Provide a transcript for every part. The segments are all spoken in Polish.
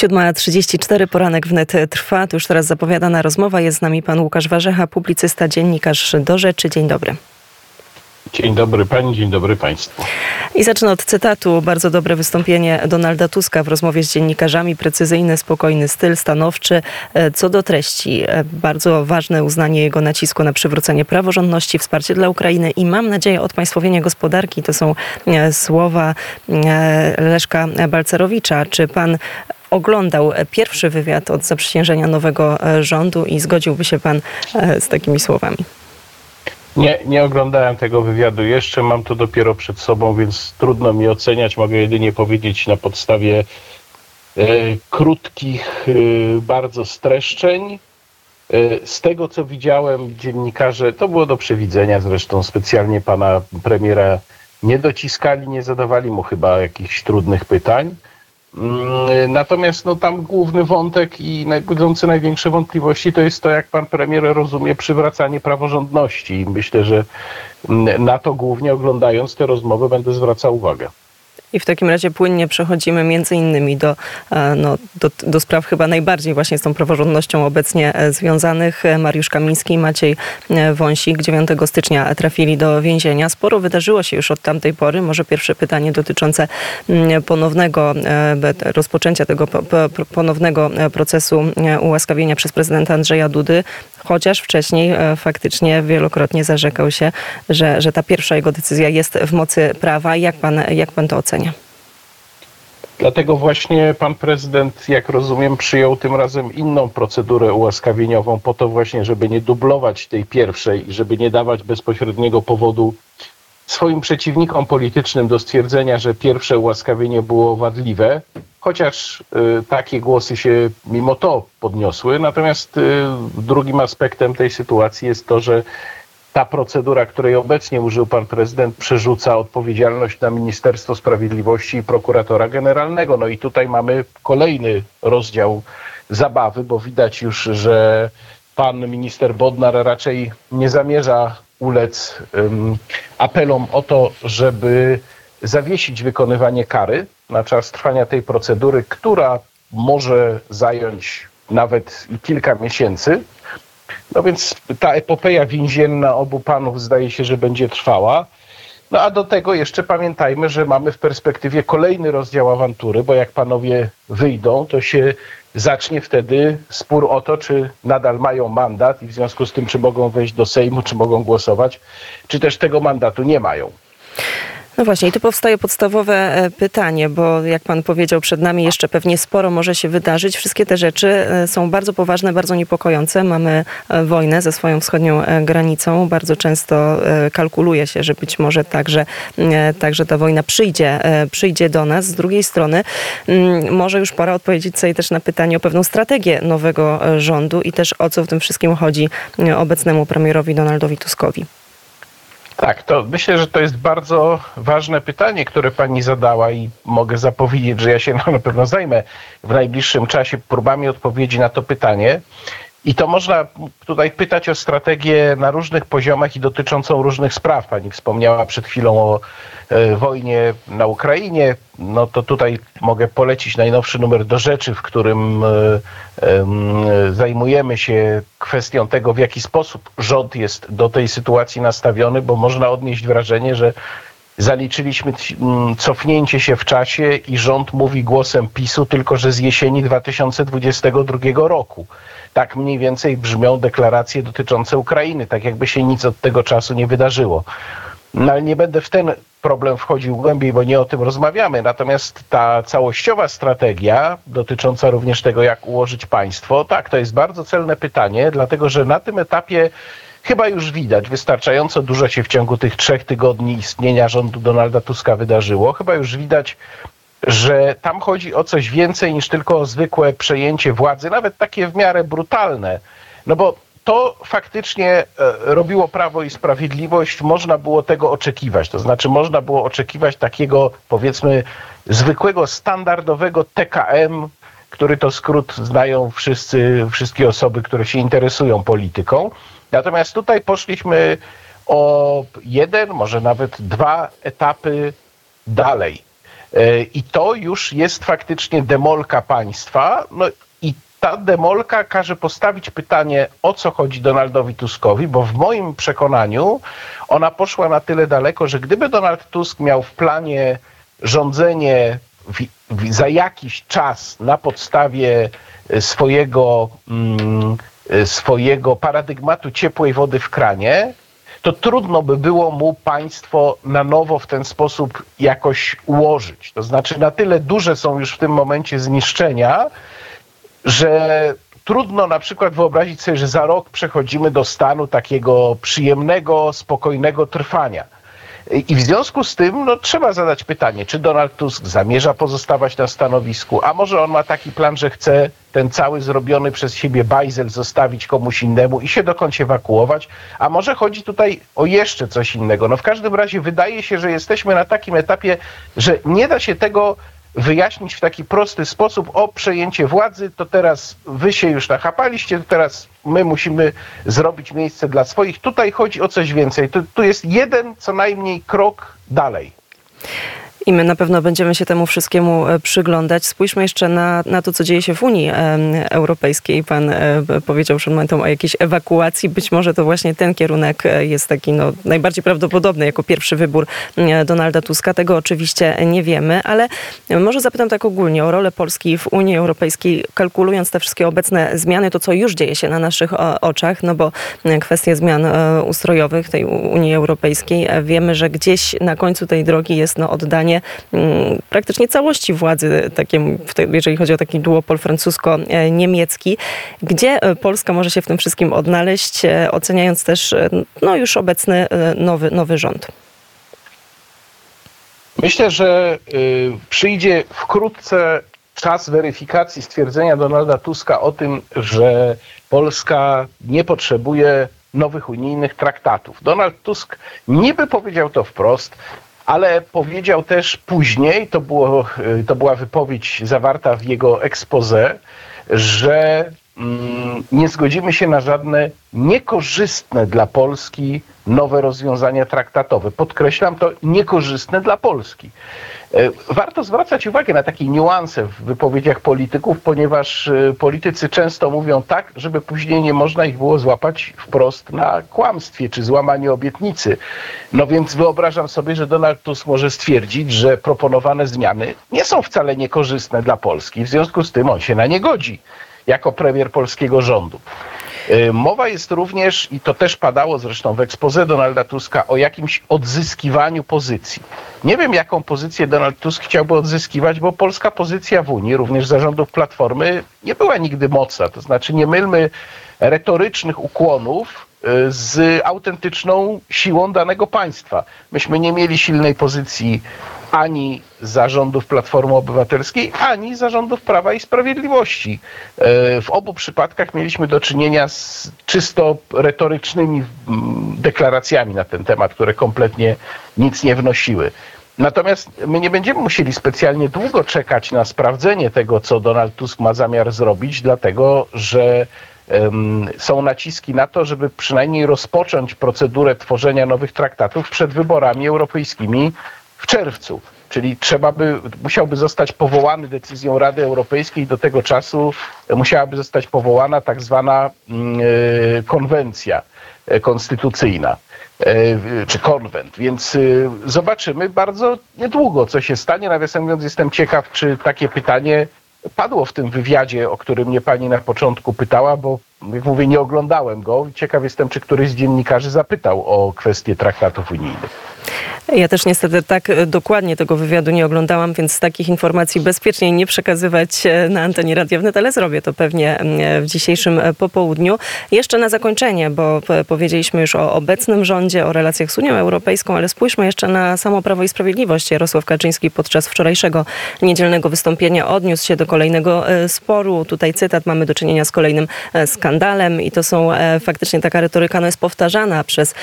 7.34, poranek wnet trwa. Tu już teraz zapowiadana rozmowa. Jest z nami pan Łukasz Warzecha, publicysta, dziennikarz do rzeczy. Dzień dobry. Dzień dobry pani, dzień dobry państwu. I zacznę od cytatu. Bardzo dobre wystąpienie Donalda Tuska w rozmowie z dziennikarzami. Precyzyjny, spokojny styl, stanowczy. Co do treści, bardzo ważne uznanie jego nacisku na przywrócenie praworządności, wsparcie dla Ukrainy i mam nadzieję odpaństwowienie gospodarki. To są słowa Leszka Balcerowicza. Czy pan oglądał pierwszy wywiad od zaprzysiężenia nowego rządu i zgodziłby się pan z takimi słowami? Nie, nie oglądałem tego wywiadu jeszcze, mam to dopiero przed sobą, więc trudno mi oceniać. Mogę jedynie powiedzieć na podstawie e, krótkich, e, bardzo streszczeń. E, z tego, co widziałem, dziennikarze, to było do przewidzenia zresztą, specjalnie pana premiera nie dociskali, nie zadawali mu chyba jakichś trudnych pytań. Mm, natomiast no, tam główny wątek i budzący największe wątpliwości to jest to, jak pan premier rozumie przywracanie praworządności. Myślę, że mm, na to głównie oglądając tę rozmowę będę zwracał uwagę. I w takim razie płynnie przechodzimy między innymi do, e, no, do, do, spraw chyba najbardziej właśnie z tą praworządnością obecnie e, związanych. Mariusz Kamiński i Maciej e, Wąsik 9 stycznia trafili do więzienia. Sporo wydarzyło się już od tamtej pory. Może pierwsze pytanie dotyczące mm, ponownego rozpoczęcia tego ponownego procesu ułaskawienia przez prezydenta Andrzeja Dudy, chociaż wcześniej faktycznie wielokrotnie zarzekał się, że, że ta pierwsza jego decyzja jest w mocy prawa. Jak pan, jak pan to ocenia? Dlatego właśnie pan prezydent, jak rozumiem, przyjął tym razem inną procedurę ułaskawieniową, po to właśnie, żeby nie dublować tej pierwszej i żeby nie dawać bezpośredniego powodu swoim przeciwnikom politycznym do stwierdzenia, że pierwsze ułaskawienie było wadliwe, chociaż y, takie głosy się mimo to podniosły. Natomiast y, drugim aspektem tej sytuacji jest to, że ta procedura, której obecnie użył pan prezydent, przerzuca odpowiedzialność na Ministerstwo Sprawiedliwości i prokuratora generalnego. No i tutaj mamy kolejny rozdział zabawy, bo widać już, że pan minister Bodnar raczej nie zamierza ulec apelom o to, żeby zawiesić wykonywanie kary na czas trwania tej procedury, która może zająć nawet kilka miesięcy. No więc ta epopeja więzienna obu panów zdaje się, że będzie trwała. No a do tego jeszcze pamiętajmy, że mamy w perspektywie kolejny rozdział awantury, bo jak panowie wyjdą, to się zacznie wtedy spór o to, czy nadal mają mandat i w związku z tym, czy mogą wejść do Sejmu, czy mogą głosować, czy też tego mandatu nie mają. No właśnie, i tu powstaje podstawowe e, pytanie, bo jak pan powiedział, przed nami jeszcze pewnie sporo może się wydarzyć. Wszystkie te rzeczy e, są bardzo poważne, bardzo niepokojące. Mamy e, wojnę ze swoją wschodnią granicą. Bardzo często kalkuluje się, że być może także, także ta wojna przyjdzie, przyjdzie do nas. Z drugiej strony mm, może już pora odpowiedzieć sobie też na pytanie o pewną strategię nowego rządu i też o co w tym wszystkim chodzi obecnemu premierowi Donaldowi Tuskowi. Tak, to myślę, że to jest bardzo ważne pytanie, które pani zadała i mogę zapowiedzieć, że ja się na pewno zajmę w najbliższym czasie próbami odpowiedzi na to pytanie. I to można tutaj pytać o strategię na różnych poziomach i dotyczącą różnych spraw. Pani wspomniała przed chwilą o e, wojnie na Ukrainie. No to tutaj mogę polecić najnowszy numer do rzeczy, w którym e, zajmujemy się kwestią tego, w jaki sposób rząd jest do tej sytuacji nastawiony, bo można odnieść wrażenie, że zaliczyliśmy cofnięcie się w czasie i rząd mówi głosem PiSu, tylko że z jesieni 2022 roku. Tak mniej więcej brzmią deklaracje dotyczące Ukrainy, tak jakby się nic od tego czasu nie wydarzyło. No ale nie będę w ten problem wchodził głębiej, bo nie o tym rozmawiamy. Natomiast ta całościowa strategia dotycząca również tego, jak ułożyć państwo, tak, to jest bardzo celne pytanie, dlatego że na tym etapie chyba już widać, wystarczająco dużo się w ciągu tych trzech tygodni istnienia rządu Donalda Tuska wydarzyło. Chyba już widać, że tam chodzi o coś więcej niż tylko o zwykłe przejęcie władzy, nawet takie w miarę brutalne. No bo to faktycznie e, robiło Prawo i Sprawiedliwość, można było tego oczekiwać. To znaczy, można było oczekiwać takiego, powiedzmy, zwykłego, standardowego TKM, który to skrót znają wszyscy, wszystkie osoby, które się interesują polityką. Natomiast tutaj poszliśmy o jeden, może nawet dwa etapy dalej. I to już jest faktycznie demolka państwa. No i ta demolka każe postawić pytanie, o co chodzi Donaldowi Tuskowi, bo w moim przekonaniu ona poszła na tyle daleko, że gdyby Donald Tusk miał w planie rządzenie w, w, za jakiś czas na podstawie swojego, mm, swojego paradygmatu ciepłej wody w kranie, to trudno by było mu państwo na nowo w ten sposób jakoś ułożyć. To znaczy, na tyle duże są już w tym momencie zniszczenia, że trudno na przykład wyobrazić sobie, że za rok przechodzimy do stanu takiego przyjemnego, spokojnego trwania. I w związku z tym no, trzeba zadać pytanie, czy Donald Tusk zamierza pozostawać na stanowisku, a może on ma taki plan, że chce ten cały zrobiony przez siebie bajzel zostawić komuś innemu i się dokądś ewakuować, a może chodzi tutaj o jeszcze coś innego. No w każdym razie wydaje się, że jesteśmy na takim etapie, że nie da się tego wyjaśnić w taki prosty sposób, o przejęcie władzy, to teraz wy się już nachapaliście, to teraz my musimy zrobić miejsce dla swoich. Tutaj chodzi o coś więcej. Tu, tu jest jeden co najmniej krok dalej. I my na pewno będziemy się temu wszystkiemu e, przyglądać. Spójrzmy jeszcze na, na to, co dzieje się w Unii Europejskiej. Pan e, powiedział przed momentem o jakiejś ewakuacji. Być może to właśnie ten kierunek e, jest taki no, najbardziej prawdopodobny jako pierwszy wybór Donalda Tuska. Tego oczywiście nie wiemy, ale może zapytam tak ogólnie o rolę Polski w Unii Europejskiej, kalkulując te wszystkie obecne zmiany, to co już dzieje się na naszych oczach, no bo kwestie zmian ustrojowych tej Unii Europejskiej, wiemy, że gdzieś na końcu tej drogi jest no, oddanie Mm, praktycznie całości władzy, takie, jeżeli chodzi o taki duopol francusko-niemiecki. Gdzie e, Polska może się w tym wszystkim odnaleźć, e, oceniając też e, no, już obecny nowy, nowy rząd? Myślę, że y, przyjdzie wkrótce czas weryfikacji stwierdzenia Donalda Tuska o tym, że Polska nie potrzebuje nowych unijnych traktatów. Donald Tusk niby powiedział to wprost, ale powiedział też później, to, było, y, to była wypowiedź zawarta w jego expose, że mm, nie zgodzimy się na żadne niekorzystne dla Polski nowe rozwiązania traktatowe. Podkreślam to niekorzystne dla Polski. E, warto zwracać uwagę na takie niuanse w wypowiedziach polityków, ponieważ e, politycy często mówią tak, żeby później nie można ich było złapać wprost na kłamstwie czy złamaniu obietnicy. No więc wyobrażam sobie, że Donald Tusk może stwierdzić, że proponowane zmiany nie są wcale niekorzystne dla Polski. W związku z tym on się na nie godzi jako premier polskiego rządu. Y, mowa jest również, i to też padało zresztą w ekspoze Donalda Tuska, o jakimś odzyskiwaniu pozycji. Nie wiem, jaką pozycję Donald Tusk chciałby odzyskiwać, bo polska pozycja w Unii, również zarządów Platformy, nie była nigdy mocna. To znaczy nie mylmy retorycznych ukłonów y, z autentyczną siłą danego państwa. Myśmy nie mieli silnej pozycji ani zarządów Platformy Obywatelskiej, ani zarządów Prawa i Sprawiedliwości. E, w obu przypadkach mieliśmy do czynienia z czysto retorycznymi deklaracjami na ten temat, które kompletnie nic nie wnosiły. Natomiast my nie będziemy musieli specjalnie długo czekać na sprawdzenie tego, co Donald Tusk ma zamiar zrobić, dlatego że są naciski na to, żeby przynajmniej rozpocząć procedurę tworzenia nowych traktatów przed wyborami europejskimi w czerwcu. Czyli trzeba by, musiałby zostać powołany decyzją Rady Europejskiej. Do tego czasu musiałaby zostać powołana tak zwana mm, e, konwencja e, konstytucyjna e, czy konwent. Więc zobaczymy bardzo niedługo, co się stanie. Nawiasem mówiąc, jestem ciekaw, czy takie pytanie padło w tym wywiadzie, o którym mnie pani na początku pytała, bo jak mówię, nie oglądałem go. Ciekaw jestem, czy któryś z dziennikarzy zapytał o kwestię traktatów unijnych. Ja też niestety tak e, dokładnie tego wywiadu nie oglądałam, więc takich informacji bezpiecznie nie przekazywać e, na antenie Radia Wnet, ale zrobię to pewnie mm, w dzisiejszym e, popołudniu. Jeszcze na zakończenie, bo powiedzieliśmy już o obecnym rządzie, o relacjach z Unią Europejską, ale spójrzmy jeszcze na samo Prawo i Sprawiedliwość. Jarosław Kaczyński podczas wczorajszego niedzielnego wystąpienia odniósł się do kolejnego sporu. Tutaj cytat, mamy do czynienia z kolejnym skandalem i to są faktycznie taka retoryka no jest powtarzana przez,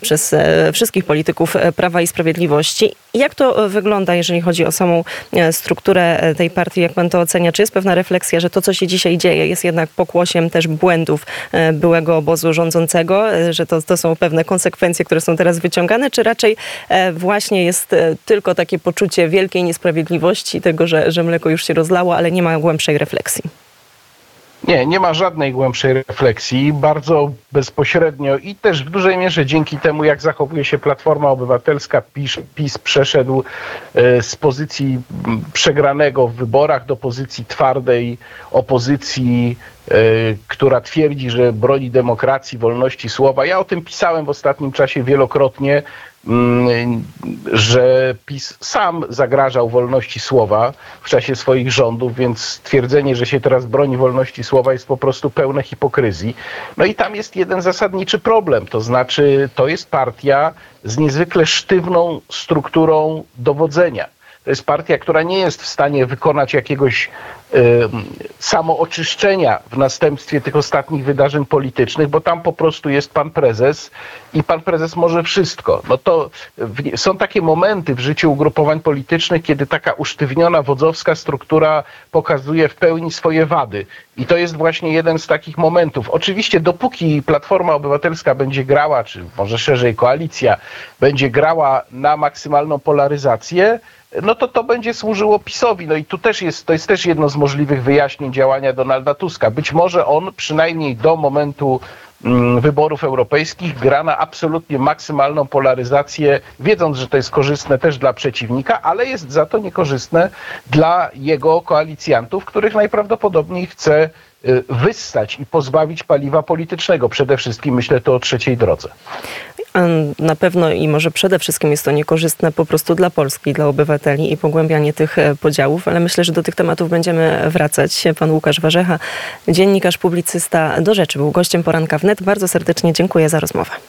przez wszystkich polityków Prawa i Sprawiedliwości. Jak to wygląda, jeżeli chodzi o samą strukturę tej partii? Jak pan to ocenia? Czy jest pewna refleksja, że to, co się dzisiaj dzieje, jest jednak pokłosiem też błędów byłego obozu rządzącego, że to, to są pewne konsekwencje, które są teraz wyciągane, czy raczej właśnie jest tylko takie poczucie wielkiej niesprawiedliwości, tego, że, że mleko już się rozlało, ale nie ma głębszej refleksji? Nie, nie ma żadnej głębszej refleksji. Bardzo bezpośrednio i też w dużej mierze dzięki temu, jak zachowuje się Platforma Obywatelska, PiS, PiS przeszedł e, z pozycji przegranego w wyborach do pozycji twardej opozycji, e, która twierdzi, że broni demokracji, wolności słowa. Ja o tym pisałem w ostatnim czasie wielokrotnie. Mm, że PiS sam zagrażał wolności słowa w czasie swoich rządów, więc stwierdzenie, że się teraz broni wolności słowa jest po prostu pełne hipokryzji. No i tam jest jeden zasadniczy problem, to znaczy to jest partia z niezwykle sztywną strukturą dowodzenia. To jest partia, która nie jest w stanie wykonać jakiegoś samooczyszczenia w następstwie tych ostatnich wydarzeń politycznych, bo tam po prostu jest pan prezes i pan prezes może wszystko. No to są takie momenty w życiu ugrupowań politycznych, kiedy taka usztywniona wodzowska struktura pokazuje w pełni swoje wady. I to jest właśnie jeden z takich momentów. Oczywiście dopóki Platforma Obywatelska będzie grała, czy może szerzej koalicja, będzie grała na maksymalną polaryzację, no to to będzie służyło PiSowi. No i tu też jest, to jest też jedno z możliwych wyjaśnień działania Donalda Tuska. Być może on przynajmniej do momentu mm, wyborów europejskich gra na absolutnie maksymalną polaryzację, wiedząc, że to jest korzystne też dla przeciwnika, ale jest za to niekorzystne dla jego koalicjantów, których najprawdopodobniej chce y, wyssać i pozbawić paliwa politycznego. Przede wszystkim myślę tu o trzeciej drodze. Na pewno i może przede wszystkim jest to niekorzystne po prostu dla Polski, dla obywateli i pogłębianie tych e, podziałów, ale myślę, że do tych tematów będziemy wracać. Pan Łukasz Warzecha, dziennikarz, publicysta do rzeczy, był gościem poranka wnet. Bardzo serdecznie dziękuję za rozmowę.